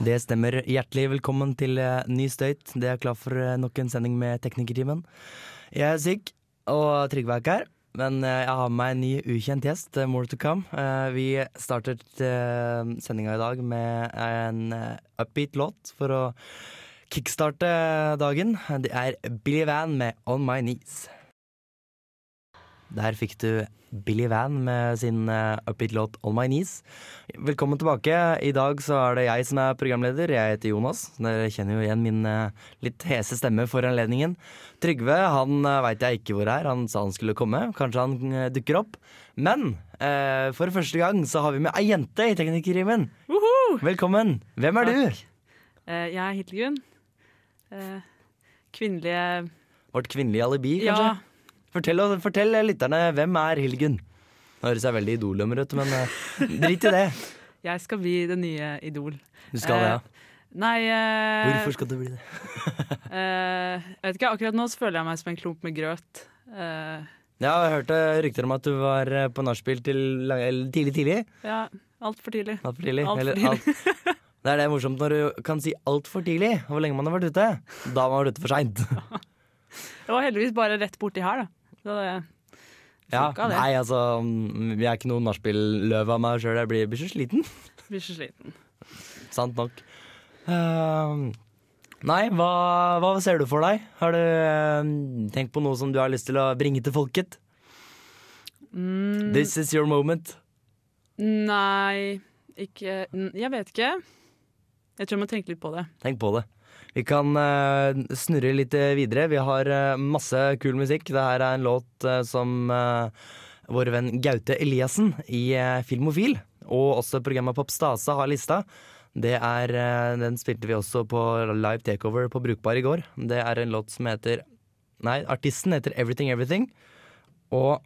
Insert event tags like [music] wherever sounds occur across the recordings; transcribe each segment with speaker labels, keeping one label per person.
Speaker 1: Det stemmer. Hjertelig velkommen til eh, ny støyt. Det er klar for eh, nok en sending med Teknikertimen. Jeg er syk, og Trygve er ikke her. Men eh, jeg har med meg en ny ukjent gjest. More to come. Vi startet sendinga i dag med en upbeat låt for å kickstarte dagen. Det er Billy Van med On My Knees. Der fikk du Billy Van med sin uh, upbeat låt On My Knees. Velkommen tilbake. I dag så er det jeg som er programleder. Jeg heter Jonas. Dere kjenner jo igjen min eh, litt hese stemme for anledningen. Trygve han uh, veit jeg ikke hvor er. Han sa han skulle komme. Kanskje han eh, dukker opp. Men eh, for første gang så har vi med ei jente i Teknikerrimen. Velkommen. Hvem er du?
Speaker 2: Uh, jeg er Hildegunn. Uh, kvinnelige
Speaker 1: Vårt kvinnelige alibi,
Speaker 2: Ja,
Speaker 1: kanskje? Fortell, fortell lytterne hvem er Hilgen? Det høres jeg veldig idolømmer ut, men eh, drit i det. [laughs]
Speaker 2: jeg skal bli det nye Idol.
Speaker 1: Du skal det, ja.
Speaker 2: Eh, Nei eh,
Speaker 1: Hvorfor skal du bli det? [laughs]
Speaker 2: eh, Jeg vet ikke, akkurat nå så føler jeg meg som en klump med grøt. Eh,
Speaker 1: Ja, jeg hørte rykter om at du var eh, på nachspiel tidlig tidlig.
Speaker 2: ja, altfor tidlig.
Speaker 1: Altfor tidlig.
Speaker 2: Alt for
Speaker 1: eller
Speaker 2: tidlig.
Speaker 1: alt- [laughs] Det er det morsomt når du kan si altfor tidlig hvor lenge man har vært ute. Da har man vært ute for seint.
Speaker 2: Det var heldigvis bare rett borti her, da. Så det
Speaker 1: Ja,
Speaker 2: det.
Speaker 1: nei, altså mm, Jeg er ikke noen nachspiel-løve av meg sjøl. Jeg blir, blir så sliten. [laughs]
Speaker 2: Blir så sliten.
Speaker 1: Sant nok. Uh, nei, hva, hva ser du for deg? Har du eh, tenkt på noe som du har lyst til å bringe til folket?
Speaker 2: Mm,
Speaker 1: This is your moment.
Speaker 2: nei, ikke Jeg vet ikke. Jeg tror jeg må tenke litt på det.
Speaker 1: Tenk på det. Vi kan eh, snurre litt eh, videre. Vi har eh, masse kul musikk. Det her er en låt som vår venn Gaute Eliassen i Filmofil, og også programmet Popstase har lista. Det er, den spilte vi også på live takeover på Brukbar i går. Det er en låt som heter Nei, artisten heter Everything Everything. Og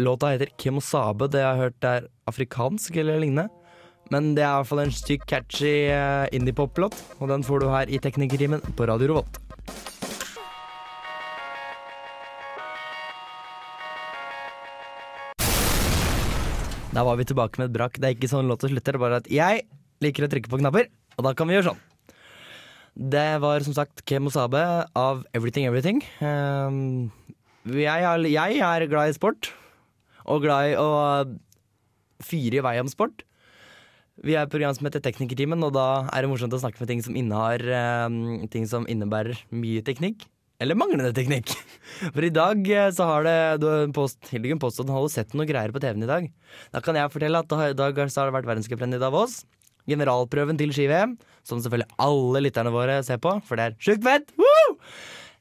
Speaker 1: låta heter Kemosabe. Det jeg har hørt er afrikansk eller lignende. Men det er i hvert fall en stykk catchy uh, indie-pop-låt, og den får du her i Teknikertimen på Radio Revolt. Da var vi tilbake med et brak. Det er ikke sånn låta slutter, er bare at jeg liker å trykke på knapper, og da kan vi gjøre sånn. Det var som sagt Kemosabe av Everything Everything. Er, jeg er glad i sport, og glad i å fyre i vei om sport. Vi er et program som heter Teknikertimen, og da er det morsomt å snakke med ting som innehar eh, Ting som innebærer mye teknikk. Eller manglende teknikk. [laughs] For i dag eh, så har det post, Hildegunn påstått at hun hadde sett noe greier på TV-en i dag. Da kan jeg fortelle at i dag har det vært verdenscuprenn i Davos. Generalprøven til ski-VM, som selvfølgelig alle lytterne våre ser på, for det er sjukt fett! Woo!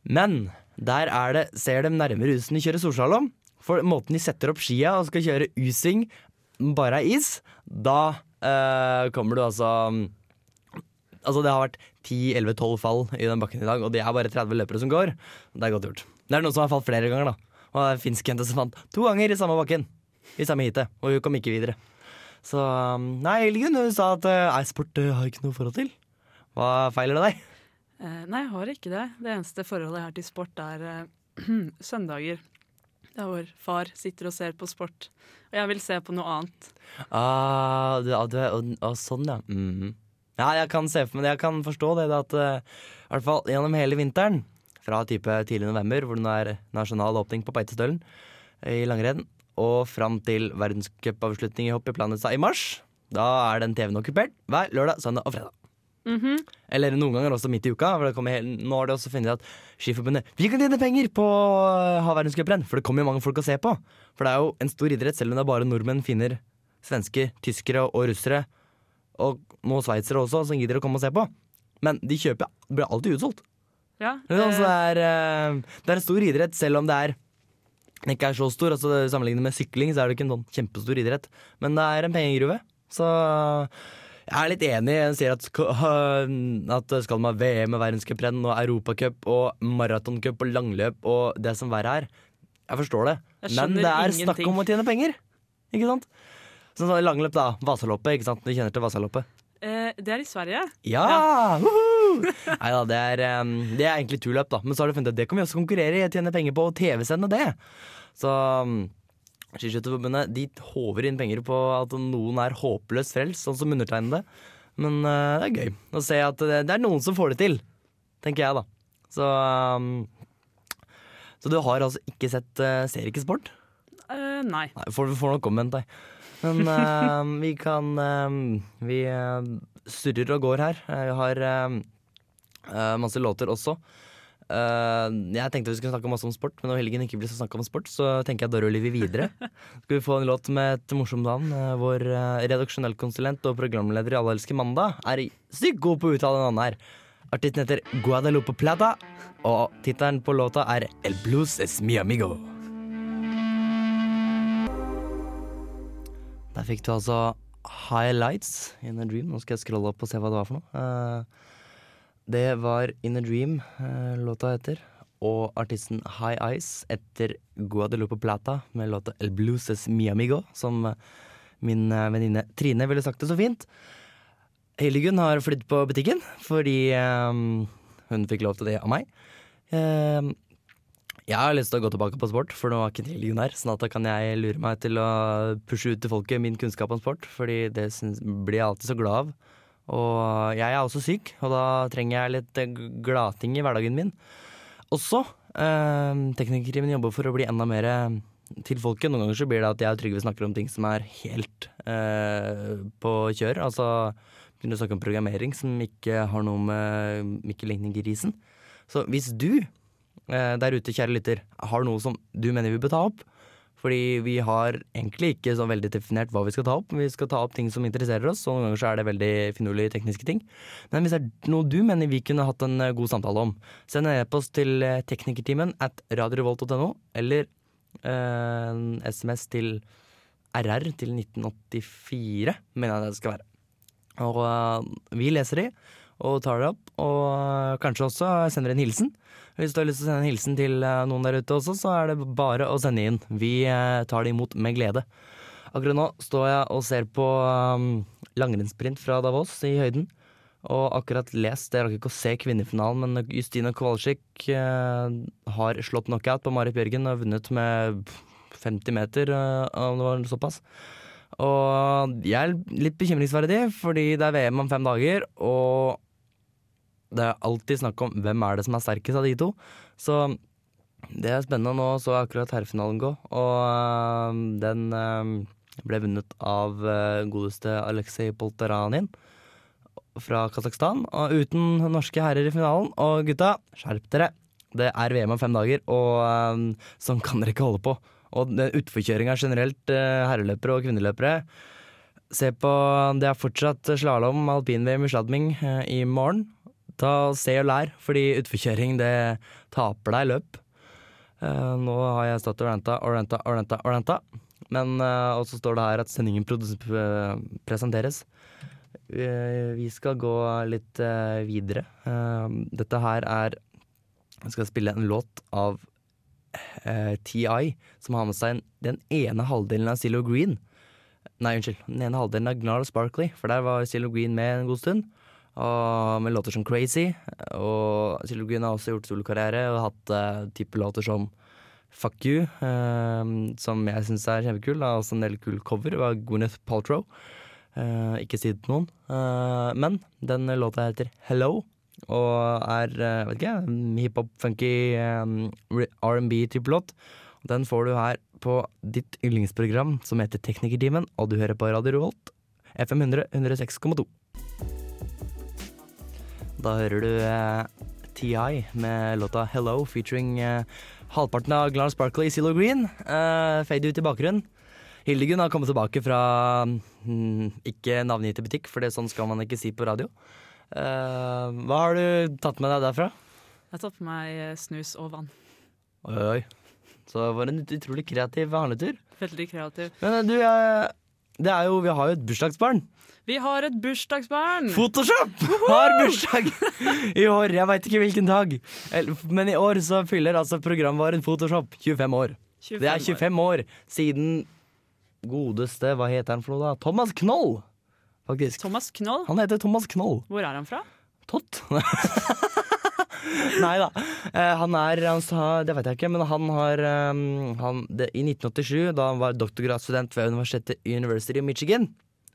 Speaker 1: Men der er det, ser de nærmere ut som de kjører storslalåm. For måten de setter opp skia og skal kjøre U-sving bare er is, da eh, kommer du altså Altså Det har vært 10-11-12 fall i den bakken i dag, og det er bare 30 løpere som går. Det er godt gjort. Det er noen som har falt flere ganger, da. Og det er finsk jente som fant to ganger i samme bakken. I samme heatet. Og hun kom ikke videre. Så um, Nei, Elgen, hun sa at uh, nei, sport uh, har ikke noe forhold til. Hva feiler det deg?
Speaker 2: Uh, nei, jeg har ikke det. Det eneste forholdet jeg har til sport, er uh, [clears throat] søndager. Der hvor far sitter og ser på sport. Og jeg vil se på noe annet.
Speaker 1: Ah, du, du, og- og sånn, ja. Mhm. Ja, jeg kan se for meg Jeg kan forstå det, det at uh, i hvert fall gjennom hele vinteren, fra type tidlig november, hvor det er nasjonal åpning på Beitestølen i langrenn, og fram til verdenscupavslutning i hopp i Planica i mars, da er den TV-en okkupert hver lørdag, søndag og fredag.
Speaker 2: Mhm.
Speaker 1: Eller noen ganger også midt i uka. For det kommer nå har de også funnet at Skiforbundet Vi kan tjene penger på å ha verdenscuprenn, for det kommer jo mange folk å se på. For det er jo en stor idrett, selv om det er bare nordmenn, finner, svensker, tyskere og russere, og nå sveitsere også, som gidder å komme og se på. Men de kjøper blir alltid utsolgt.
Speaker 2: Ja,
Speaker 1: Det så
Speaker 2: eh,
Speaker 1: det, er, eh, det er en stor idrett, selv om det er den ikke er så stor. Altså, Sammenlignet med sykling så er det ikke en sånn kjempestor idrett. Men det er en pengegruve. Så jeg er litt enig. Jeg sier at, at skal man ha VM og verdenscuprenn og europacup og maratoncup og langløp og det som verre er. Jeg forstår det.
Speaker 2: Jeg
Speaker 1: Men det er snakk om å tjene penger. Ikke sant? Sånn som langløp, da. Vasaloppet. ikke sant? Du kjenner til Vasaloppet?
Speaker 2: Eh, det er i Sverige.
Speaker 1: Ja! [laughs] Nei da, det, um, det er egentlig turløp, da. Men så har du funnet at det kan vi også konkurrere i. Tjene penger på og TV-sende det. Så um, Skiskytterforbundet de håver inn penger på at noen er håpløst frelst, sånn som undertegnede. Men uh, det er gøy å se at det, det er noen som får det til, tenker jeg, da. Så um, Så du har altså ikke sett uh, Ser ikke sport?
Speaker 2: Uh, nei.
Speaker 1: Nei, får, får nok omvendt deg. Men uh, vi kan eh, Vi eh, surrer og går her. Vi har eh, eh, masse låter også. Eh, jeg tenkte vi skulle snakke masse om sport, men når helgen ikke blir så snakk om sport, så tenker jeg da ruller vi videre. [laughs] Skal vi få en låt med et morsomt navn? Uh, vår uh, redaksjonell konsulent og programleder i Alle elsker mandag er sykt god på å uttale navnet her. Artisten heter Guadalupe Plata, og tittelen på låta er El Blues es mi amigo. Der fikk du altså Highlights in a Dream. Nå skal jeg scrolle opp og se hva det var for noe. Eh, det var In a Dream eh, låta heter. Og artisten High Eyes etter Guadeloupe Plata med låta El Blues es mi amigo, som eh, min eh, venninne Trine ville sagt det så fint. Hildegunn har flydd på butikken fordi um, hun fikk lov til det av meg. Um, jeg har lyst til å gå tilbake på sport, for nå er ikke Hildegunn her. Sånn at da kan jeg lure meg til å pushe ut til folket min kunnskap om sport, fordi det syns, blir jeg alltid så glad av. Og jeg er også syk, og da trenger jeg litt glating gladting i hverdagen min. Også eh, teknikerkrimen jobber for å bli enda mer eh, til folket. Noen ganger så blir det at jeg og Trygve snakker om ting som er helt eh, på kjør. Altså begynner å snakke om programmering som ikke har noe med Mikkel Ligning-grisen. Så hvis du eh, der ute, kjære lytter, har noe som du mener vi bør ta opp. Fordi vi har egentlig ikke så veldig definert hva vi skal ta opp. Vi skal ta opp ting som interesserer oss, og noen ganger så er det veldig finurlige tekniske ting. Men hvis det er noe du mener vi kunne hatt en eh, god samtale om, send en e-post til eh, teknikertimen at radiorevolt.no, eller eh, en SMS til RR til 1984, mener jeg det skal være. Og eh, vi leser de, og tar det opp, og eh, kanskje også sender en hilsen. Hvis du har lyst til å sende en hilsen til eh, noen der ute også, så er det bare å sende inn. Vi eh, tar det imot med glede. Akkurat nå står jeg og ser på um, langrennssprint fra Davos i høyden. Og akkurat lest, jeg rakk ikke å se kvinnefinalen, men Justine Kowalczyk har slått knockout på Marit Bjørgen og vunnet med 50 meter, om det var såpass. Og jeg er litt bekymringsverdig, fordi det er VM om fem dager, og det er alltid snakk om hvem er det som er sterkest av de to. Så det er spennende. Nå så jeg akkurat herrefinalen gå, og øh, den øh, ble vunnet av øh, godeste Aleksej Polteranin fra Kasakhstan. Og uten norske herrer i finalen. Og gutta, skjerp dere! Det er VM om fem dager, og øh, sånn kan dere ikke holde på. Og utforkjøringa generelt, øh, herreløpere og kvinneløpere Se på Det er fortsatt slalåm, alpin-VM i sladming øh, i morgen. Ta Se og lær, fordi utforkjøring det taper deg løp. Uh, nå har jeg stått og ranta og ranta og ranta, og ranta. Men uh, og så står det her at sendingen eh, presenteres. Uh, vi skal gå litt uh, videre. Eh, dette her er Jeg skal spille en låt av eh, TI, som har med seg en, den ene halvdelen av Zillow Green. Nei, unnskyld. Den ene halvdelen av Gnarl Sparkly, for der var Zillow Green med en god stund. Og med låter som Crazy. Og Silje Green har også gjort solokarriere og hatt uh, type låter som Fuck You, uh, som jeg syns er kjempekul. Har også en del kul cover av Gwyneth Paltrow. Uh, ikke si det til noen. Uh, men den låta heter Hello, og er vet ikke, hiphop, funky um, R&B-type låt. Den får du her på ditt yndlingsprogram som heter Teknikertimen, og du hører på Radio Revolt. FM 100 106,2. Da hører du eh, TI med låta Hello featuring eh, halvparten av Glar Sparkle i Zillow Green. Eh, fade ut i bakgrunnen. Hildegunn har kommet tilbake fra mm, ikke navngitte butikk, for det sånn skal man ikke si på radio. Eh, hva har du tatt med deg derfra?
Speaker 2: Jeg har tatt på meg eh, snus og vann.
Speaker 1: Oi, oi. Så det var en utrolig kreativ handletur.
Speaker 2: Veldig kreativ.
Speaker 1: Men eh, du, jeg, det er jo, vi har jo et bursdagsbarn.
Speaker 2: Vi har et bursdagsbarn!
Speaker 1: Photoshop har bursdag i år. Jeg veit ikke hvilken dag. Men i år så fyller altså programvaren Photoshop 25 år. Det er 25 år siden godeste Hva heter han for noe, da? Thomas Knoll, faktisk.
Speaker 2: Thomas Knoll,
Speaker 1: Han heter Thomas Knoll.
Speaker 2: hvor er han fra?
Speaker 1: Tott. [laughs] [laughs] Nei da. Eh, han er han sa, Det vet jeg ikke, men han har eh, han, det, I 1987, da han var doktorgradsstudent ved Universitetet University of Michigan,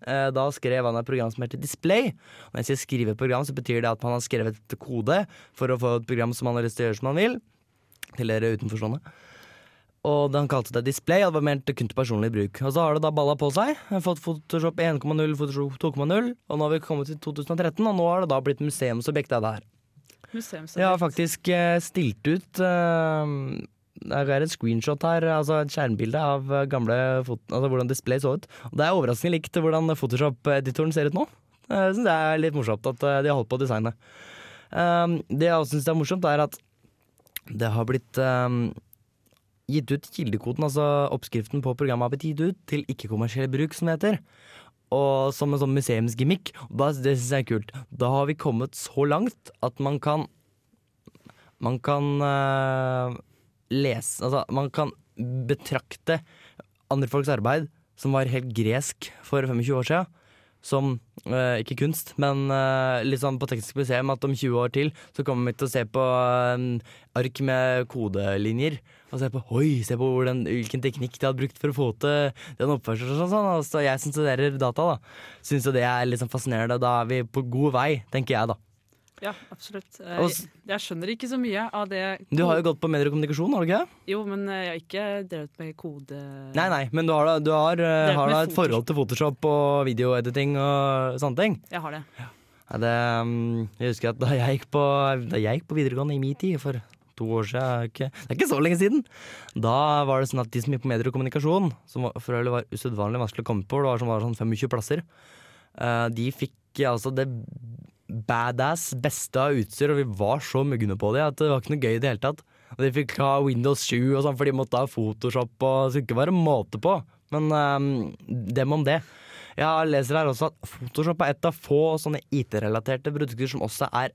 Speaker 1: eh, da skrev han et program som heter Display. Og når jeg sier skrive et program, så betyr det at han har skrevet et kode for å få et program som han har lyst til å gjøre som han vil. Til dere utenforstående. Og han kalte det Display, og det var ment kun til personlig bruk. Og så har det da balla på seg. Fått Photoshop 1,0, Photoshop 2,0, og nå har vi kommet til 2013, og nå har det da blitt museumsobjekt her. Jeg har faktisk eh, stilt ut eh, Det er et screenshot her, altså et skjermbilde av eh, gamle altså hvordan display så ut. Og det er overraskende likt hvordan Photoshop-editoren ser ut nå. Jeg synes det er litt morsomt at eh, de har holdt på å designe. Det jeg også syns er morsomt, er at det har blitt gitt ut kildekoden, altså oppskriften på programmet har blitt gitt ut til ikke-kommersiell bruk, som det heter. Og som en sånn museumsgimmick. Og det syns jeg er kult. Da har vi kommet så langt at man kan Man kan uh, lese Altså, man kan betrakte andre folks arbeid, som var helt gresk for 25 år siden, som uh, ikke kunst, men uh, sånn på Teknisk museum at om 20 år til så kommer vi til å se på eh, ark med kodelinjer. Og se på Oi, se på hvordan, hvilken teknikk de hadde brukt for å få til den oppførselen. Og sånn, sånn. Altså, jeg som studerer data, da, syns jo det er litt sånn fascinerende. Da er vi på god vei, tenker jeg, da.
Speaker 2: Ja, absolutt. Eh, Jeg, jeg skjønner ikke så mye av det
Speaker 1: Du har jo gått på medier og kommunikasjon, har du ikke det?
Speaker 2: Jo, men eh, jeg har ikke drevet med kode...
Speaker 1: Nei, nei, men du har, da- du har, eh, har da et
Speaker 2: Photoshop.
Speaker 1: forhold til Photoshop og videoediting og sånne ting?
Speaker 2: Jeg har det.
Speaker 1: Ja, det, mm, jeg husker at da jeg, gikk på, jeg gikk på videregående i min tid, for to år siden, ikke, det er ikke så lenge siden, da var det sånn at de som gikk på medier og kommunikasjon, som var- for øvrig var usedvanlig vanskelig å komme på, det var, sånn 25 plasser, de fikk altså det badass beste av utstyr, og vi var så mugne på det at det var ikke noe gøy i det hele tatt. Og de fikk ha Windows 7 og sånn, for de måtte ha Photoshop og det skulle ikke være måte på. Men um, dem om det. Jeg leser her også at Photoshop er et av få sånne IT-relaterte produkter som også er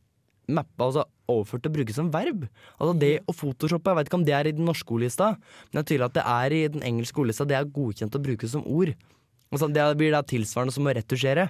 Speaker 1: mappa, altså overført til å brukes som verb. Altså det å photoshoppe, jeg vet ikke om det er i den norske ordlista, men det er tydelig at det er i den engelske ordlista. Det er godkjent å bruke som ord. Altså det blir da tilsvarende som å retusjere.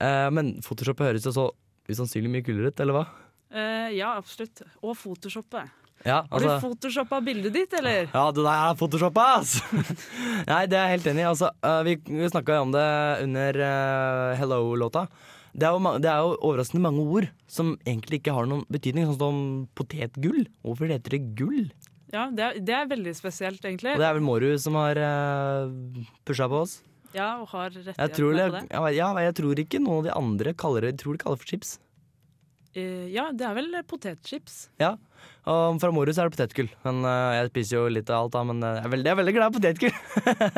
Speaker 1: Uh, men Photoshop høres jo så usannsynlig mye kulere ut, eller hva?
Speaker 2: Uh, ja, absolutt. Og photoshoppe.
Speaker 1: Ja,
Speaker 2: Har du photoshoppa bildet ditt, eller?
Speaker 1: Ja, det der er photoshoppa, ass! [laughs] Nei, det er jeg helt enig i. Altså, uh, vi vi snakka om det under uh, Hello-låta. Det er, jo, det er jo overraskende mange ord som egentlig ikke har noen betydning, sånn som potetgull. Hvorfor heter det gull?
Speaker 2: Ja, det er, det er veldig spesielt, egentlig.
Speaker 1: Og det er vel Mårud som har uh, pusha på oss.
Speaker 2: Ja, og har
Speaker 1: det,
Speaker 2: på det.
Speaker 1: ja, jeg tror ikke noen av de andre kaller det, tror de kaller det for chips.
Speaker 2: Uh, ja, det er vel potetchips.
Speaker 1: Ja, og fra Mårud så er det potetgull. Men uh, Jeg spiser jo litt av alt, da, men øh, jeg er veldig, jeg er veldig glad i potetgull.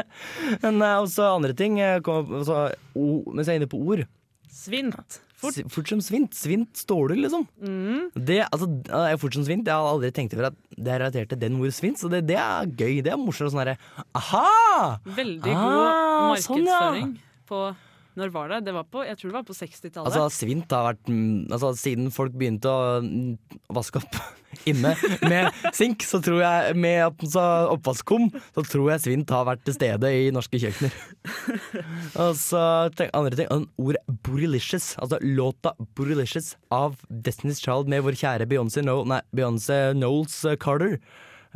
Speaker 1: [laughs] men uh, også andre ting. kom- altså, o, mens jeg er inne på ord.
Speaker 2: Svint. Fort.
Speaker 1: Fort som svint. Svint ståler, liksom.
Speaker 2: Mm.
Speaker 1: Det, altså, jeg er fort som svint. Jeg har aldri tenkt over at det er relatert til den ordet svint, så det, det er gøy. Det er morsomt. Sånn herre Aha!
Speaker 2: Veldig
Speaker 1: Ah,
Speaker 2: god
Speaker 1: sånn, ja.
Speaker 2: markedsføring på Når var det? det var på, jeg tror det var på 60-tallet.
Speaker 1: Altså, svint har vært mm, altså, Siden folk begynte å mm, vaske opp [laughs] inne med sink, så tror jeg Med oppvaskkum, så oppvask kom, så tror jeg svint har vært til stede i norske kjøkkener. [laughs] Og så tenk, andre ting. Ordet 'Borrelicious', altså låta 'Borrelicious' av Destiny's Child med vår kjære Beyoncé no, nei, Beyoncé Knowles Carter.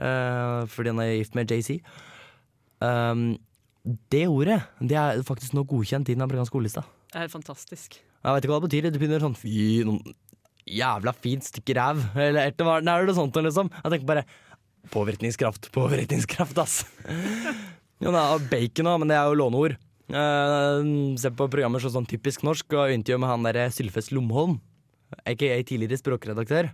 Speaker 1: uh, fordi han er gift med JC. Um, det ordet det er faktisk nå godkjent i den amerikanske ordlista.
Speaker 2: Det er helt fantastisk.
Speaker 1: Jeg vet ikke hva det betyr. Det begynner sånn fy, noen jævla fint stykke ræv. Eller et eller annet. Er det sånt noe, liksom? Jeg tenker bare påvirkningskraft, påvirkningskraft, ass. Jo, er bacon òg, men det er jo låneord. Uh, se på programmer sånn Typisk norsk og intervju med han derre Sylfest Lomholm, aka tidligere språkredaktør.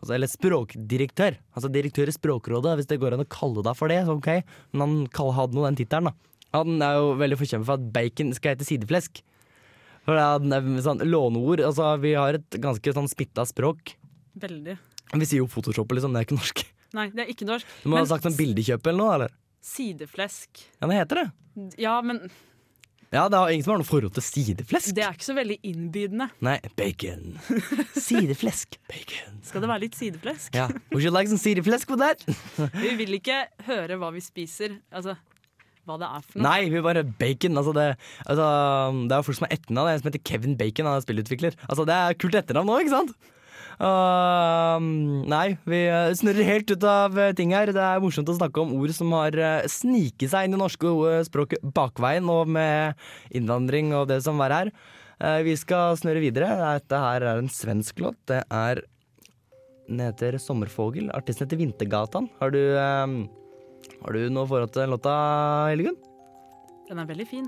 Speaker 1: Altså, eller språkdirektør. Altså direktør i Språkrådet, hvis det går an å kalle deg for det. Så ok, Men han hadde nå den tittelen, da. Han er jo veldig forkjemper for at bacon skal hete sideflesk. For det er sånn låneord. Altså, vi har et ganske sånn splitta språk.
Speaker 2: Veldig.
Speaker 1: Vi sier jo Photoshop, liksom. Det er ikke norsk.
Speaker 2: Nei, det er ikke norsk.
Speaker 1: Du må
Speaker 2: Men
Speaker 1: ha sagt sånn bildekjøp eller noe, eller?
Speaker 2: Sideflesk.
Speaker 1: Ja, det heter det.
Speaker 2: Ja, men
Speaker 1: Ja, det er ingen som har noe forhold til sideflesk.
Speaker 2: Det er ikke så veldig innbydende.
Speaker 1: Nei, bacon. Sideflesk. [laughs] Bacon.
Speaker 2: Skal det være litt sideflesk?
Speaker 1: Ja. Would you like some sideflesk with that? [laughs]
Speaker 2: Vi vil ikke høre hva vi spiser, altså hva det er for noe.
Speaker 1: Nei, vi bare bacon. Altså det, altså, det er folk som har etternavn. En som heter Kevin Bacon, han er spillutvikler. Altså, det er kult etternavn nå, ikke sant? Uh, nei, vi uh, snurrer helt ut av uh, ting her. Det er morsomt å snakke om ord som har uh, sniket seg inn i norske språket bakveien, og med innvandring og det som var her. Uh, vi skal snurre videre. Dette her er en svensk låt. Det er Den heter 'Sommerfogel'. Artisten heter Vintergatan. Har du, um, har du noe forhold til den låta, Hellegunn?
Speaker 2: Den er veldig fin.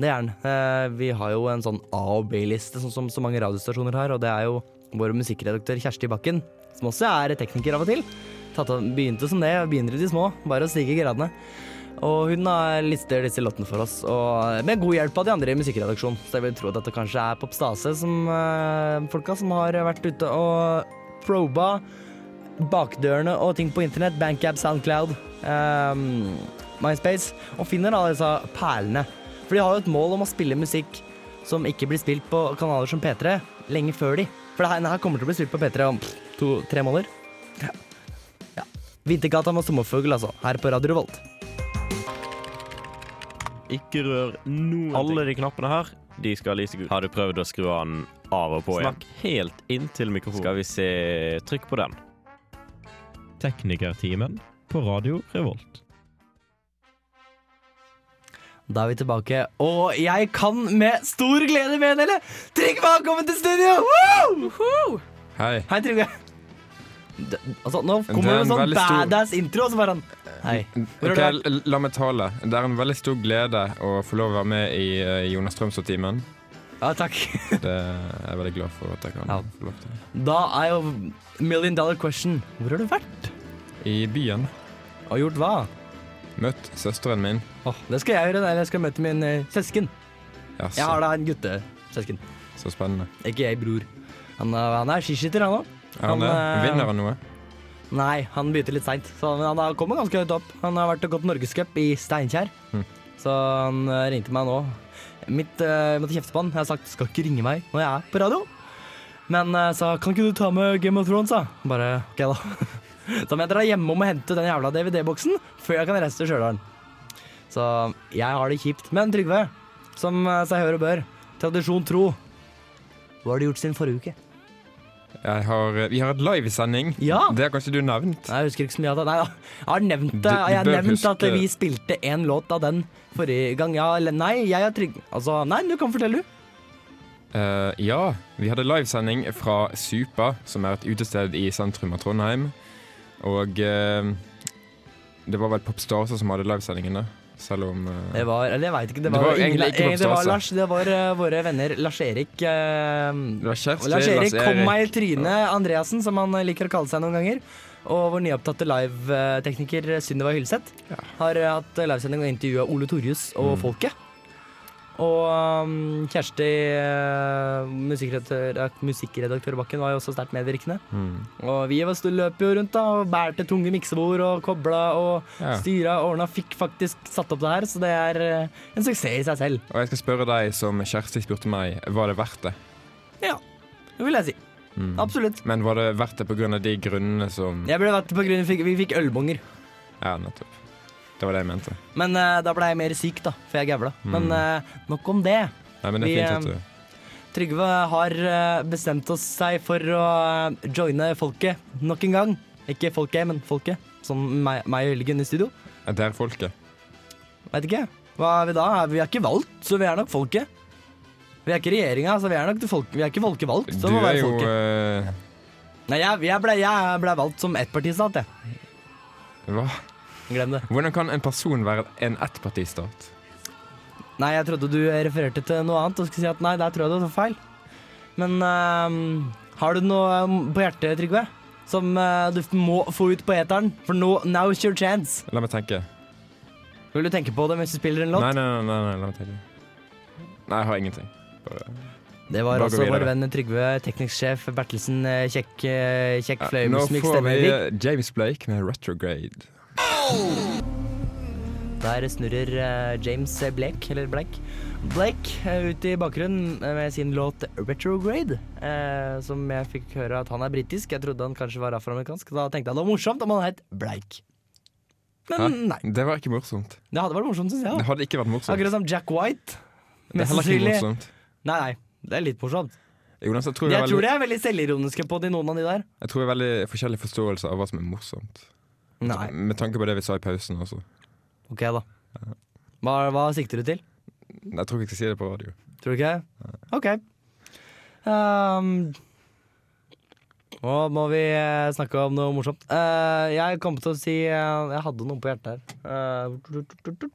Speaker 1: Det er den. Eh, vi har jo en sånn A- og B-liste, sånn som så mange radiostasjoner har. Og det er jo vår musikkredaktør Kjersti Bakken, som også er tekniker av og til. Begynte som det, begynner i de små. Bare å stige gradene. Og hun har lister disse låtene for oss, og med god hjelp av de andre i musikkredaksjonen. Så jeg vil tro at dette kanskje er Popstase, som øh, folka som har vært ute og proba bakdørene og ting på internett. Bankab, Soundcloud, ehm, MySpace. Og finner alle disse perlene. For de har jo et mål om å spille musikk som ikke blir spilt på kanaler som P3 lenge før de. For det her, kommer til å bli spilt på P3 om to-tre måneder. Ja. ja. Vintergata med sommerfugl, altså. Her på Radio Revolt.
Speaker 3: Ikke rør noen Alle de knappene her, de skal lyse gult. Har du prøvd å skru den av og på igjen? Snakk helt inntil mikrofonen. Skal vi se Trykk på den.
Speaker 4: Teknikertimen på Radio Revolt.
Speaker 1: Da er vi tilbake, og jeg kan med stor glede meddele Trygve har kommet til studio! Woo!
Speaker 5: Hei.
Speaker 1: Hei, Trygve. D- Altså, nå kommer
Speaker 5: er
Speaker 1: det en
Speaker 5: en
Speaker 1: sånn
Speaker 5: veldig stor-
Speaker 1: badass intro, og så bare han Hei. Hvor
Speaker 5: Ok,
Speaker 1: er du?
Speaker 5: l- La meg tale. Det er en veldig stor glede å få lov å være med i eh, Jonas Strømsø-timen.
Speaker 1: Ja, takk.
Speaker 5: Det er jeg veldig glad for at jeg kan
Speaker 1: Ja.
Speaker 5: få lov til.
Speaker 1: Da er jo million dollar question. Hvor har du vært?
Speaker 5: I byen.
Speaker 1: Og gjort hva?
Speaker 5: Møtt søsteren min.
Speaker 1: Åh, det skal jeg gjøre. Eller jeg skal møte min eh, søsken.
Speaker 5: Ja,
Speaker 1: Jeg har da en guttesøsken.
Speaker 5: så spennende.
Speaker 1: Ikke jeg, bror. Han, er- han er skiskytter, han òg.
Speaker 5: Er han
Speaker 1: Han, eh,
Speaker 5: Vinner han noe?
Speaker 1: Nei, han begynte litt seint. Men han, har kommet ganske høyt opp. Han har vært og gått norgescup i Steinkjer.
Speaker 5: Hm.
Speaker 1: Så han eh, ringte meg nå. Mitt, uh, jeg måtte kjefte på han. Jeg har sagt 'skal ikke ringe meg når jeg er på radio'. Men uh, sa 'kan ikke du ta med Game of Thrones', da? Bare ok, da. [laughs] Så må jeg dra hjemom og hente den jævla DVD-boksen før jeg kan reise til Stjørdal. Så jeg har det kjipt. Men Trygve, som eh, seg hør og bør, tradisjon tro, hva har du gjort siden forrige uke?
Speaker 5: Har, eh, vi har et livesending.
Speaker 1: Ja.
Speaker 5: Det har kanskje du nevnt?
Speaker 1: Nei, jeg husker ikke så mye av det. Nei, jeg har nevnt det. Jeg har nevnt at vi spilte en låt av den forrige gang. Ja, eller nei, jeg er trygg. Altså, nei, du kan fortelle, du.
Speaker 5: Uh, ja, vi hadde livesending fra Supa, som er et utested i sentrum av Trondheim. Og eh, det var vel Popstars som hadde livesendingen, da. Selv om eh,
Speaker 1: Det var, eller jeg veit ikke, det
Speaker 5: Det
Speaker 1: var,
Speaker 5: var
Speaker 1: ingen,
Speaker 5: egentlig ikke
Speaker 1: eh, det var
Speaker 5: Popstars.
Speaker 1: Lars, det var eh, våre venner Lars-Erik eh,
Speaker 5: Det Kjersti,
Speaker 1: Lars Erik
Speaker 5: Lars
Speaker 1: kom meg i trynet Andreassen, som han liker å kalle seg noen ganger. Og vår nyopptatte livetekniker Sunniva Hylseth
Speaker 5: Ja.
Speaker 1: har eh, hatt livesending og intervjua Ole Torjus og
Speaker 5: Mm.
Speaker 1: Folket. Og um, Kjersti, uh, musikkredaktør, eh, musikkredaktør Bakken, var jo også sterkt medvirkende.
Speaker 5: Mm.
Speaker 1: Og vi løp jo rundt da og bærte tunge miksebord og kobla og
Speaker 5: Ja.
Speaker 1: styra og ordna. Fikk faktisk satt opp det her, så det er eh, en suksess i seg selv.
Speaker 5: Og jeg skal spørre deg som Kjersti spurte meg, var det verdt det?
Speaker 1: Ja, Det vil jeg si.
Speaker 5: Mm.
Speaker 1: Absolutt.
Speaker 5: Men var det verdt det pga. de grunnene som
Speaker 1: Jeg ble vært på grunn av vi fikk ølbonger.
Speaker 5: Ja, nettopp. Det var det jeg mente.
Speaker 1: Men uh, da ble jeg mer syk, da, for jeg gævla.
Speaker 5: Mm.
Speaker 1: Men uh, nok om det.
Speaker 5: Nei, men det er fint at
Speaker 1: eh,
Speaker 5: du
Speaker 1: Trygve har bestemt oss seg for å joine folket nok en gang. Ikke folket, men folket. Som meg, meg og Helgen i studio.
Speaker 5: Er dere folket?
Speaker 1: Vet ikke. Hva er vi da? Vi er ikke valgt, så vi er nok folket. Vi er ikke regjeringa, så vi er nok det folk, vi er ikke folkevalgt. Så
Speaker 5: Du
Speaker 1: må
Speaker 5: er
Speaker 1: være
Speaker 5: jo
Speaker 1: folket.
Speaker 5: eh,
Speaker 1: Nei, jeg, jeg, ble, jeg ble valgt som ettpartistat, jeg.
Speaker 5: Hva?
Speaker 1: Glem det.
Speaker 5: Hvordan kan en person være en ettpartistat?
Speaker 1: Nei, jeg trodde du refererte til noe annet og skulle si at nei, der tror jeg du tar feil. Men ehm, har du noe ehm, på hjertet, Trygve? Som uh, du må få ut på eteren? For nå, now's your chance.
Speaker 5: La meg tenke.
Speaker 1: Vil du tenke på det mens du spiller en låt?
Speaker 5: Nei, nei, nei, nei, nei, la meg tenke. Nei, jeg har ingenting. Bare,
Speaker 1: Det var altså vår venn Trygve, teknisk sjef Bertelsen, eh, kjekk, eh, kjekk
Speaker 5: Ja,
Speaker 1: fløy,
Speaker 5: nå får vi James Blake med 'Retrograde'.
Speaker 1: Der snurrer eh, James Blake, eller Blake, Blake eh, ut i bakgrunnen med sin låt 'Retrograde'. Eh, som jeg fikk høre at han er britisk. Jeg trodde han kanskje var afroamerikansk. Da tenkte jeg det var morsomt om han het Blake. Men
Speaker 5: Hæ?
Speaker 1: nei.
Speaker 5: Det var ikke morsomt.
Speaker 1: Det hadde vært morsomt, syns jeg.
Speaker 5: Det hadde ikke vært morsomt.
Speaker 1: Akkurat som Jack White.
Speaker 5: Det er heller ikke morsomt.
Speaker 1: Nei, nei. Det er litt morsomt.
Speaker 5: Jonas, jeg tror,
Speaker 1: Jeg
Speaker 5: jeg,
Speaker 1: tror
Speaker 5: veldig,
Speaker 1: de er veldig selvironiske på de noen av de der.
Speaker 5: jeg tror det er veldig forskjellig forståelse av hva som er morsomt.
Speaker 1: Nei.
Speaker 5: Med tanke på det vi sa i pausen også.
Speaker 1: Ok, da. Hva, hva sikter du til?
Speaker 5: Jeg tror ikke jeg skal si det på radio.
Speaker 1: Tror du ikke? OK. Um, nå må vi eh, snakke om noe morsomt. Uh, jeg kom til å si uh, Jeg hadde noe på hjertet her.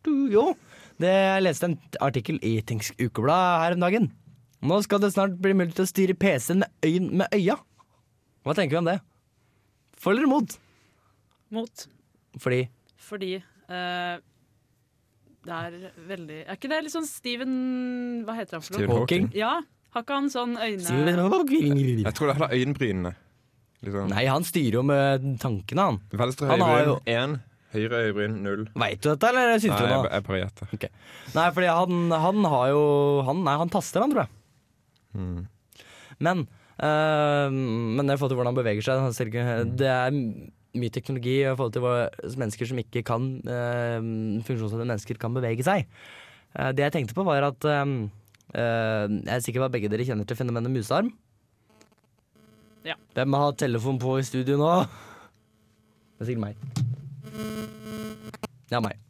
Speaker 1: Du, jo, det, jeg leste en artikkel i Tenks Ukeblad her om dagen. Nå skal det snart bli mulig til å styre PC-en med, øyn, med øya. Hva tenker vi om det? For eller mot?
Speaker 2: Mot.
Speaker 1: Fordi
Speaker 2: Fordi uh, det er veldig Er ikke det litt sånn Steven Hva heter han for noe? Stephen?
Speaker 5: Hawking.
Speaker 2: Ja, har ikke han sånn øyne
Speaker 1: Hawking.
Speaker 5: Jeg tror det er øyenbrynene. Liksom.
Speaker 1: han styrer jo med tankene, han.
Speaker 5: Venstre
Speaker 1: Han har
Speaker 5: øyebryn én, høyre øyebryn null.
Speaker 1: Veit du dette, eller syns du det?
Speaker 5: Nei, jeg bare gjetter.
Speaker 1: Nei, fordi han, han har jo han, Nei, han taster, han, tror jeg.
Speaker 5: Mm.
Speaker 1: Men øh, Men i forhold til hvordan han beveger seg han ser ikke- Det er mye teknologi i forhold til hva mennesker som ikke kan øh, Funksjonshemmede mennesker kan bevege seg. Eh, det jeg tenkte på, var at øh, Jeg er sikker på at begge dere kjenner til fenomenet musearm.
Speaker 2: Ja.
Speaker 1: Hvem har telefon på i studio nå? Det er sikkert meg. Ja, meg.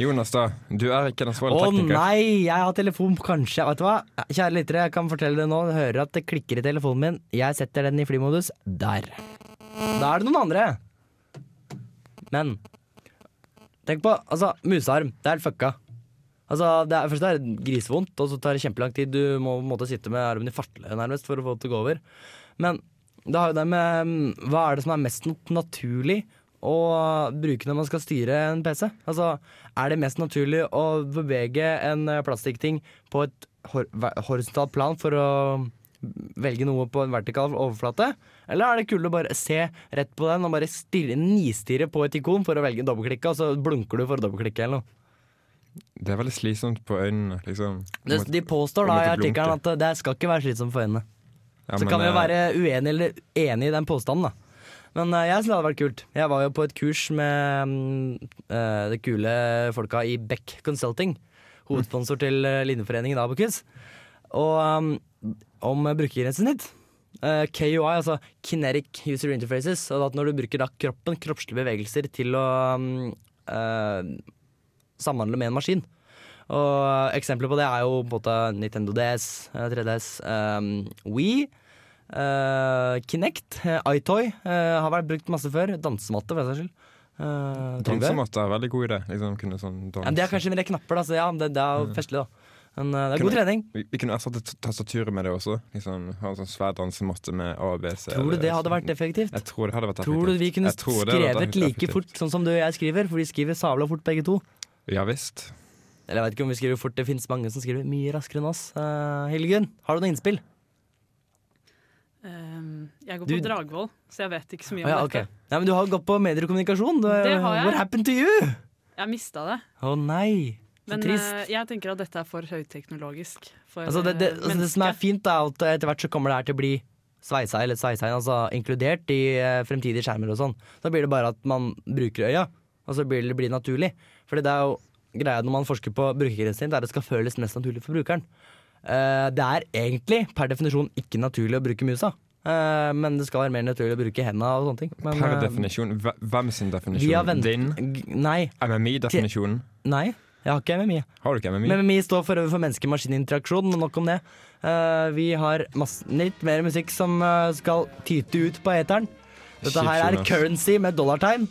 Speaker 5: Jonas, da. Du er ikke den
Speaker 1: Å
Speaker 5: tekniker.
Speaker 1: Å nei, jeg har telefon kanskje. Vet du hva? Kjære lyttere, jeg kan fortelle det nå. Hører at det klikker i telefonen min. Jeg setter den i flymodus. Der. Da er det noen andre. Men tenk på altså, musearm. Det er helt fucka. Altså, det er, først er det grisevondt, og så tar det kjempelang tid. Du må på en måte sitte med armen i fartle nærmest for å få det til å gå over. Men det har jo det med Hva er det som er mest naturlig å bruke når man skal styre en PC? Altså, er det mest naturlig å bevege en eh, plastikkting på et hor horisontalt plan for å velge noe på en vertikal overflate? Eller er det kult å bare se rett på den og bare stirre, nistirre på et ikon for å velge dobbeltklikke, og så blunker du for å dobbeltklikke eller noe?
Speaker 5: Det er veldig slitsomt på øynene. liksom.
Speaker 1: Det, de påstår da i artikkelen at det skal ikke være slitsomt for øynene.
Speaker 5: Ja,
Speaker 1: Så
Speaker 5: men,
Speaker 1: kan vi jo
Speaker 5: eh,
Speaker 1: være uenige eller enige i den påstanden, da. Men eh, jeg syns det hadde vært kult. Jeg var jo på et kurs med uh, eh, det kule folka i Beck Consulting. Hovedsponsor til Linneforeningen Linjeforeningen Abakus. Og um, om brukergrensesnitt. Uh, KUI, altså Kinetic User Interfaces. Og at når du bruker da kroppen, kroppslige bevegelser, til å um, uh, samhandle med en maskin. Og eksempler på det er jo måte Nintendo DS, eh, 3DS, um, Wii, uh, Kinect, eh, iToy uh, har vært brukt masse før. Dansematte, for den saks skyld. Uh,
Speaker 5: Dansematte er veldig god idé. Liksom, sånn dans.
Speaker 1: Ja, det er kanskje mer knapper, da, så ja, det, det er jo festlig, da. Men eh, det er god trening.
Speaker 5: Vi, vi kunne erstattet tastaturet med det også. Liksom, ha en sånn svær dansematte med A, B, C
Speaker 1: Tror du det hadde vært effektivt?
Speaker 5: Jeg tror det hadde vært effektivt.
Speaker 1: Tror du vi kunne skrevet like
Speaker 5: effektivt.
Speaker 1: fort sånn som du og jeg skriver? For de skriver sabla fort, begge to.
Speaker 5: Ja visst.
Speaker 1: Eller jeg vet ikke om vi skriver fort, det finnes mange som skriver mye raskere enn oss. Uh, Hildegunn, har du noe innspill?
Speaker 2: Um, jeg går
Speaker 1: Du-
Speaker 2: på Dragvoll, så jeg vet ikke så mye
Speaker 1: om
Speaker 2: om
Speaker 1: ja,
Speaker 2: dette.
Speaker 1: Ja, men du har gått på medier og kommunikasjon. Du,
Speaker 2: Det har jeg.
Speaker 1: What happened to you?
Speaker 2: Jeg mista det.
Speaker 1: Å nei, så
Speaker 2: Men
Speaker 1: trist.
Speaker 2: eh, jeg tenker at dette er for høyteknologisk for
Speaker 1: Altså det, det,
Speaker 2: eh,
Speaker 1: altså det som er fint, er at etter hvert så kommer det her til å bli sveisa eller sveisein, altså inkludert i eh, fremtidige skjermer og sånn. Da blir det bare at man bruker øya, og så blir det blir naturlig. Fordi det er jo greia når man forsker på brukergrensen, det er at det skal føles mest naturlig for brukeren. Eh, det er egentlig per definisjon ikke naturlig å bruke musa. Eh, men det skal være mer naturlig å bruke hendene og sånne ting. Men,
Speaker 5: Per definisjon. Hvem sin definisjon? Din?
Speaker 1: Nei.
Speaker 5: MMI-definisjonen?
Speaker 1: Nei, jeg har ikke MMI.
Speaker 5: Har du ikke MMI?
Speaker 1: MMI står for, for menneske-maskin-interaksjon, nok om det. Uh, vi har masse, litt mer musikk som uh, skal tyte ut på eteren. Dette her er currency med dollartegn.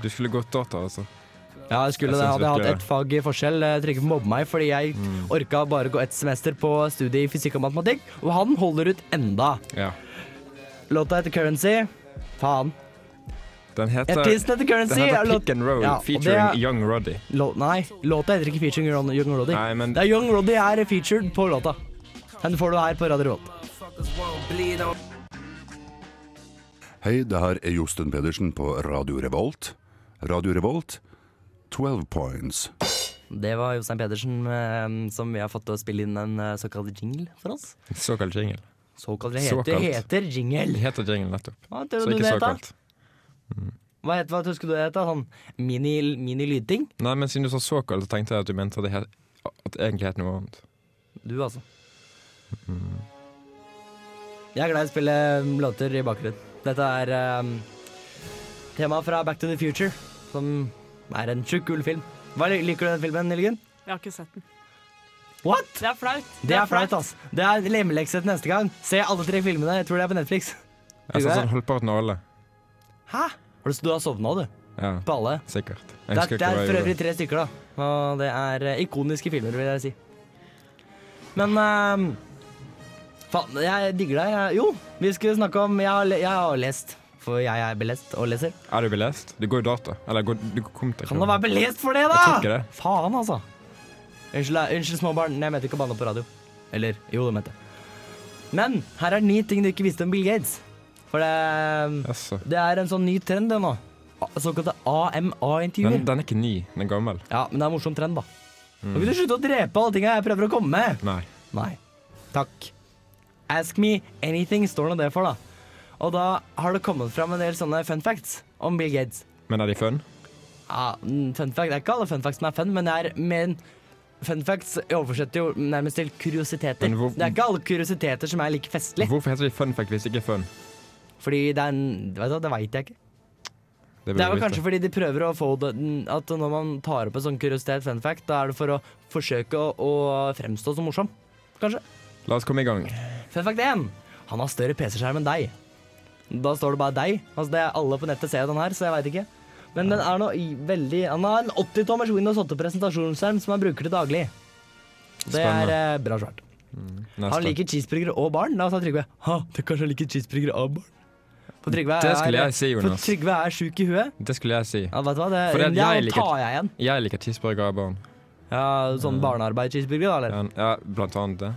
Speaker 5: Du skulle gått data, altså.
Speaker 1: Ja, jeg skulle
Speaker 5: Jeg
Speaker 1: det. Hadde jeg hatt ett fag i forskjell, jeg trenger ikke mobbe meg, fordi jeg
Speaker 5: Mm.
Speaker 1: orka bare gå ett semester på studiet i fysikk og matematikk, og han holder ut enda.
Speaker 5: Ja.
Speaker 1: Låta heter Currency. Faen.
Speaker 5: Den heter,
Speaker 1: Artisten heter Currency.
Speaker 5: den heter
Speaker 1: er
Speaker 5: Pick and Roll
Speaker 1: Ja,
Speaker 5: featuring
Speaker 1: er-
Speaker 5: Young Roddy.
Speaker 1: Nei, låta heter ikke featuring Young Young Roddy.
Speaker 5: Nei, men
Speaker 1: Det er Young Roddy er featured på låta. Den får du her på Radio Revolt.
Speaker 6: Hei, det her er Josten Pedersen på Radio Revolt. Radio Revolt, 12 points.
Speaker 1: Det var Jostein Pedersen eh, som vi har fått til å spille inn en eh, såkalt jingle for oss.
Speaker 5: Såkalt jingle.
Speaker 1: Såkalt, det heter,
Speaker 5: Såkalt.
Speaker 1: heter jingle.
Speaker 5: Det heter jingle nettopp.
Speaker 1: Tror
Speaker 5: Så
Speaker 1: du
Speaker 5: ikke såkalt.
Speaker 1: Hva heter hva husker du det heter? Sånn mini- mini-lydting?
Speaker 5: Nei, men siden du sa såkalt, så tenkte jeg at du mente at det, het, at det egentlig het noe annet.
Speaker 1: du, altså. Jeg er glad i å spille um, låter i bakgrunnen. Dette er um, temaet fra Back to the Future, som er en sjukt kul film. Hva Liker du den filmen, Nilgen?
Speaker 2: Jeg har ikke sett den.
Speaker 1: What?
Speaker 2: Det er flaut.
Speaker 1: Det er flaut, ass. Det er lemelekse til neste gang. Se alle tre filmene. Jeg tror det er på Netflix.
Speaker 5: Jeg sa sånn halvparten nå alle.
Speaker 1: Hæ? Har du, du har sovna, du?
Speaker 5: Ja,
Speaker 1: På alle?
Speaker 5: sikkert.
Speaker 1: Det er, det er for øvrig tre stykker, da. Og det er eh, ikoniske filmer, vil jeg si. Men uh, Faen, jeg digger deg. Jeg, jo, vi skulle snakke om Jeg har, jeg har lest, for jeg er belest og leser.
Speaker 5: Er du belest? Du går jo data. Eller går, du kom til
Speaker 1: Kan da være belest for det,
Speaker 5: Jeg
Speaker 1: da?!
Speaker 5: ikke det.
Speaker 1: Faen, altså. Unnskyld, unnskyld småbarn. Jeg mente ikke å banne på radio. Eller jo, det mente jeg. Men her er ni ting du ikke visste om Bill Gates. For det,
Speaker 5: yes.
Speaker 1: det er en sånn ny trend, det nå. Såkalte AMA-intervjuer.
Speaker 5: Den, den er ikke ny, den er gammel.
Speaker 1: Ja, men det er en morsom trend, da. Kan ikke du slutte å drepe alle tinga jeg prøver å komme med?
Speaker 5: Nei.
Speaker 1: Nei. Takk. Ask me anything står nå det for, da. Og da har det kommet fram en del sånne fun facts om Bill Gates.
Speaker 5: Men er de fun?
Speaker 1: Ja, mm, fun fact, Det er ikke alle fun facts som er fun, men det er men fun facts oversetter jo nærmest til kuriositeter.
Speaker 5: Hvor-
Speaker 1: Det er ikke alle kuriositeter som er like festlig.
Speaker 5: Hvorfor heter de fun fact hvis det ikke er fun?
Speaker 1: Fordi det er en Vet du det veit jeg ikke.
Speaker 5: Det,
Speaker 1: Det er vel kanskje fordi de prøver å få det At når man tar opp en sånn kuriositet, fun fact, da er det for å forsøke å, å fremstå som morsom. Kanskje.
Speaker 5: La oss komme i gang.
Speaker 1: Fun fact 1. Han har større PC-skjerm enn deg. Da står det bare deg. Altså det er Alle på nettet ser den her, så jeg veit ikke. Men den er noe veldig Han har en 80-tommers Windows 8 presentasjonsskjerm som han bruker til daglig. Det er eh, bra svart.
Speaker 5: Mm,
Speaker 1: Han liker cheeseburgere og barn. Da sa Trygve ha, det kanskje han liker cheeseburgere og barn. For Trygve
Speaker 5: Det skulle
Speaker 1: er,
Speaker 5: jeg si,
Speaker 1: for Trygve er sjuk i huet.
Speaker 5: Det skulle jeg si.
Speaker 1: Ja, vet du hva? Det,
Speaker 5: for
Speaker 1: det,
Speaker 5: jeg liker-
Speaker 1: tar jeg igjen.
Speaker 5: Jeg liker cheeseburger av barn.
Speaker 1: Ja, Sånn barnearbeid-cheeseburger, da? eller?
Speaker 5: Ja, ja, blant annet det.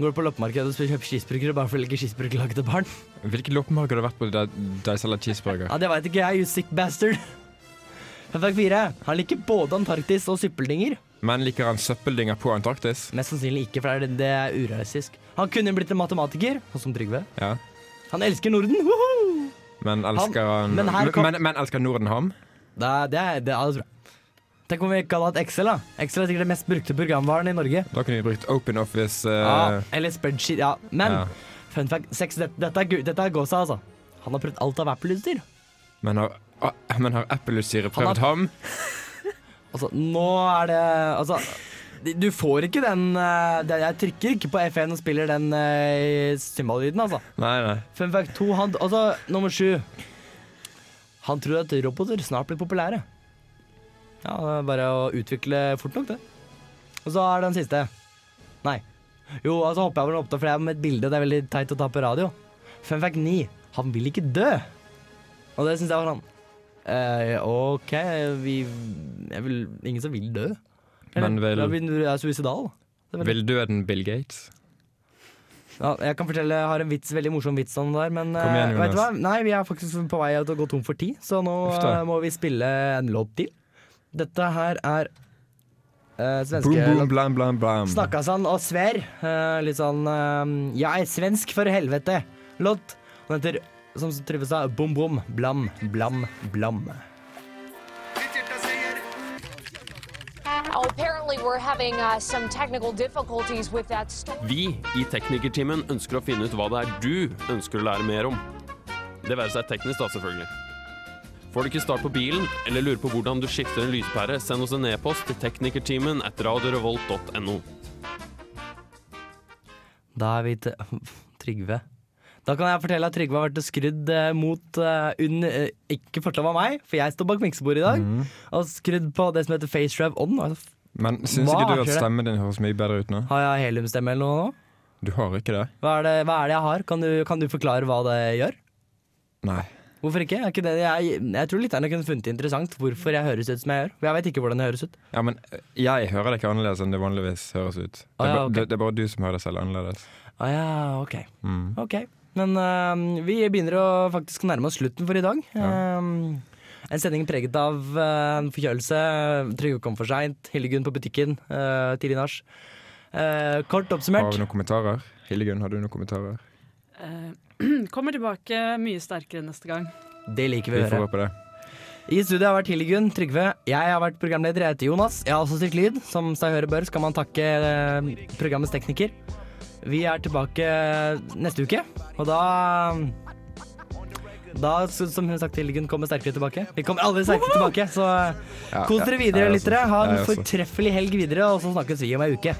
Speaker 1: Går du på loppemarkedet og kjøper cheeseburgere bare for å legge cheeseburger laget til barn?
Speaker 5: Hvilket loppemarked har du vært på der de selger cheeseburger?
Speaker 1: Ja, Det veit ikke jeg, you sick bastard. Fun 4. Han liker både Antarktis og søppeldinger.
Speaker 5: Men liker han søppeldynger på Antarktis?
Speaker 1: Mest sannsynlig ikke, for det er, det er urealistisk. Han kunne blitt en matematiker, sånn som Trygve.
Speaker 5: Ja.
Speaker 1: Han elsker Norden! Woho!
Speaker 5: Men elsker han,
Speaker 1: men kom-
Speaker 5: men, men elsker Norden ham?
Speaker 1: Det det er, det er jeg. Tenk om vi ikke hadde hatt Excel, da. Excel er sikkert det mest brukte programvaren i Norge.
Speaker 5: Da kunne vi brukt Open Office. Uh...
Speaker 1: Ja, eller spreadsheet. Ja. Men
Speaker 5: ja.
Speaker 1: fun fact 6. Dette, dette, er, dette er gåsa, altså. Han har prøvd alt av Apple-utstyr.
Speaker 5: Men har, ah, men har Apple-utstyret
Speaker 1: prøvd har-
Speaker 5: ham? [laughs]
Speaker 1: Altså, nå er det Altså, du får ikke den den Jeg trykker ikke på F1 og spiller den uh, symbollyden, altså.
Speaker 5: Nei, nei.
Speaker 1: Fun fact 2, han, altså, nummer 7. Han tror at roboter snart blir populære. Ja, det er bare å utvikle fort nok, det. Og så er den siste. Nei. Jo, altså hopper jeg over den opp, da, for det er med et bilde, og det er veldig teit å ta på radio. Fun fact 9. Han vil ikke dø. Og det syns jeg var sånn eh, OK, vi jeg vil, Ingen som vil dø.
Speaker 5: Men vel-
Speaker 1: Ja, vi er suicidal. Er vil du
Speaker 5: Vil døden Bill Gates?
Speaker 1: Ja, jeg kan fortelle, jeg har en vits, veldig morsom vits om det der, men
Speaker 5: igjen,
Speaker 1: eh, vet du hva? Nei, vi er faktisk på vei til å gå tom for tid, så nå
Speaker 5: Ufta.
Speaker 1: eh, må vi spille en låt til. Dette her er uh, svenske
Speaker 5: Boom, boom, blam, blam, blam.
Speaker 1: Snakka sånn og sver. Uh, litt sånn uh, Jeg er svensk, for helvete! Låt. Den heter, som Trygve sa, Bom Bom Blam Blam Blam.
Speaker 7: Vi i Teknikertimen ønsker å finne ut hva det er du ønsker å lære mer om. Det være seg teknisk, da, selvfølgelig. Får du ikke start på bilen, eller lurer på hvordan du skifter en lyspære, send oss en e-post til teknikertimen at radiorevolt.no.
Speaker 1: Da er vi til [laughs] Trygve. Da kan jeg fortelle at Trygve har vært skrudd eh, mot uh, un, uh, Ikke fortell av meg, for jeg står bak miksebordet i dag.
Speaker 5: Mm.
Speaker 1: Og skrudd på det som heter FaceRav on. Altså,
Speaker 5: Men syns
Speaker 1: Hva
Speaker 5: ikke du at stemmen din høres mye bedre ut nå?
Speaker 1: har jeg heliumstemme eller noe nå?
Speaker 5: Du har ikke det?
Speaker 1: Hva er det, hva er det jeg har? Kan du, kan du forklare hva det gjør?
Speaker 5: Nei.
Speaker 1: Hvorfor ikke? Jeg ikke det, jeg, jeg tror lytterne kunne funnet det interessant hvorfor jeg høres ut som jeg gjør. Jeg vet ikke hvordan det høres ut.
Speaker 5: Ja, men eh, jeg hører det ikke annerledes enn det vanligvis høres ut. Det er,
Speaker 1: Ah, ja, okay.
Speaker 5: det, er bare du som hører det selv annerledes.
Speaker 1: Å ja, ok.
Speaker 5: Mm.
Speaker 1: Ok. Men uh, vi begynner å faktisk nærme oss slutten for i dag.
Speaker 5: Ja.
Speaker 1: Øhm, En sending preget av en forkjølelse. Trygve kom for seint. Hildegunn på butikken uh, tidlig nach. Uh, kort oppsummert.
Speaker 5: Har vi noen kommentarer? Hildegunn, har du noen kommentarer?
Speaker 2: Eh, [clears throat] kommer tilbake mye sterkere neste gang.
Speaker 1: Det liker vi
Speaker 5: Vi
Speaker 1: å
Speaker 5: får
Speaker 1: høre.
Speaker 5: det.
Speaker 1: I studio har vært Hildegunn, Trygve. Jeg har vært programleder. Jeg heter Jonas. Jeg har også stilt lyd. Som seg høre bør, skal man takke programmets tekniker. Vi er tilbake neste uke, og da da, som hun sagt, Hildegunn kommer sterkere tilbake. Vi kommer aldri sterkere tilbake, så kos dere videre,
Speaker 5: jeg
Speaker 1: lyttere. Ha en fortreffelig helg videre, og så snakkes vi om ei uke.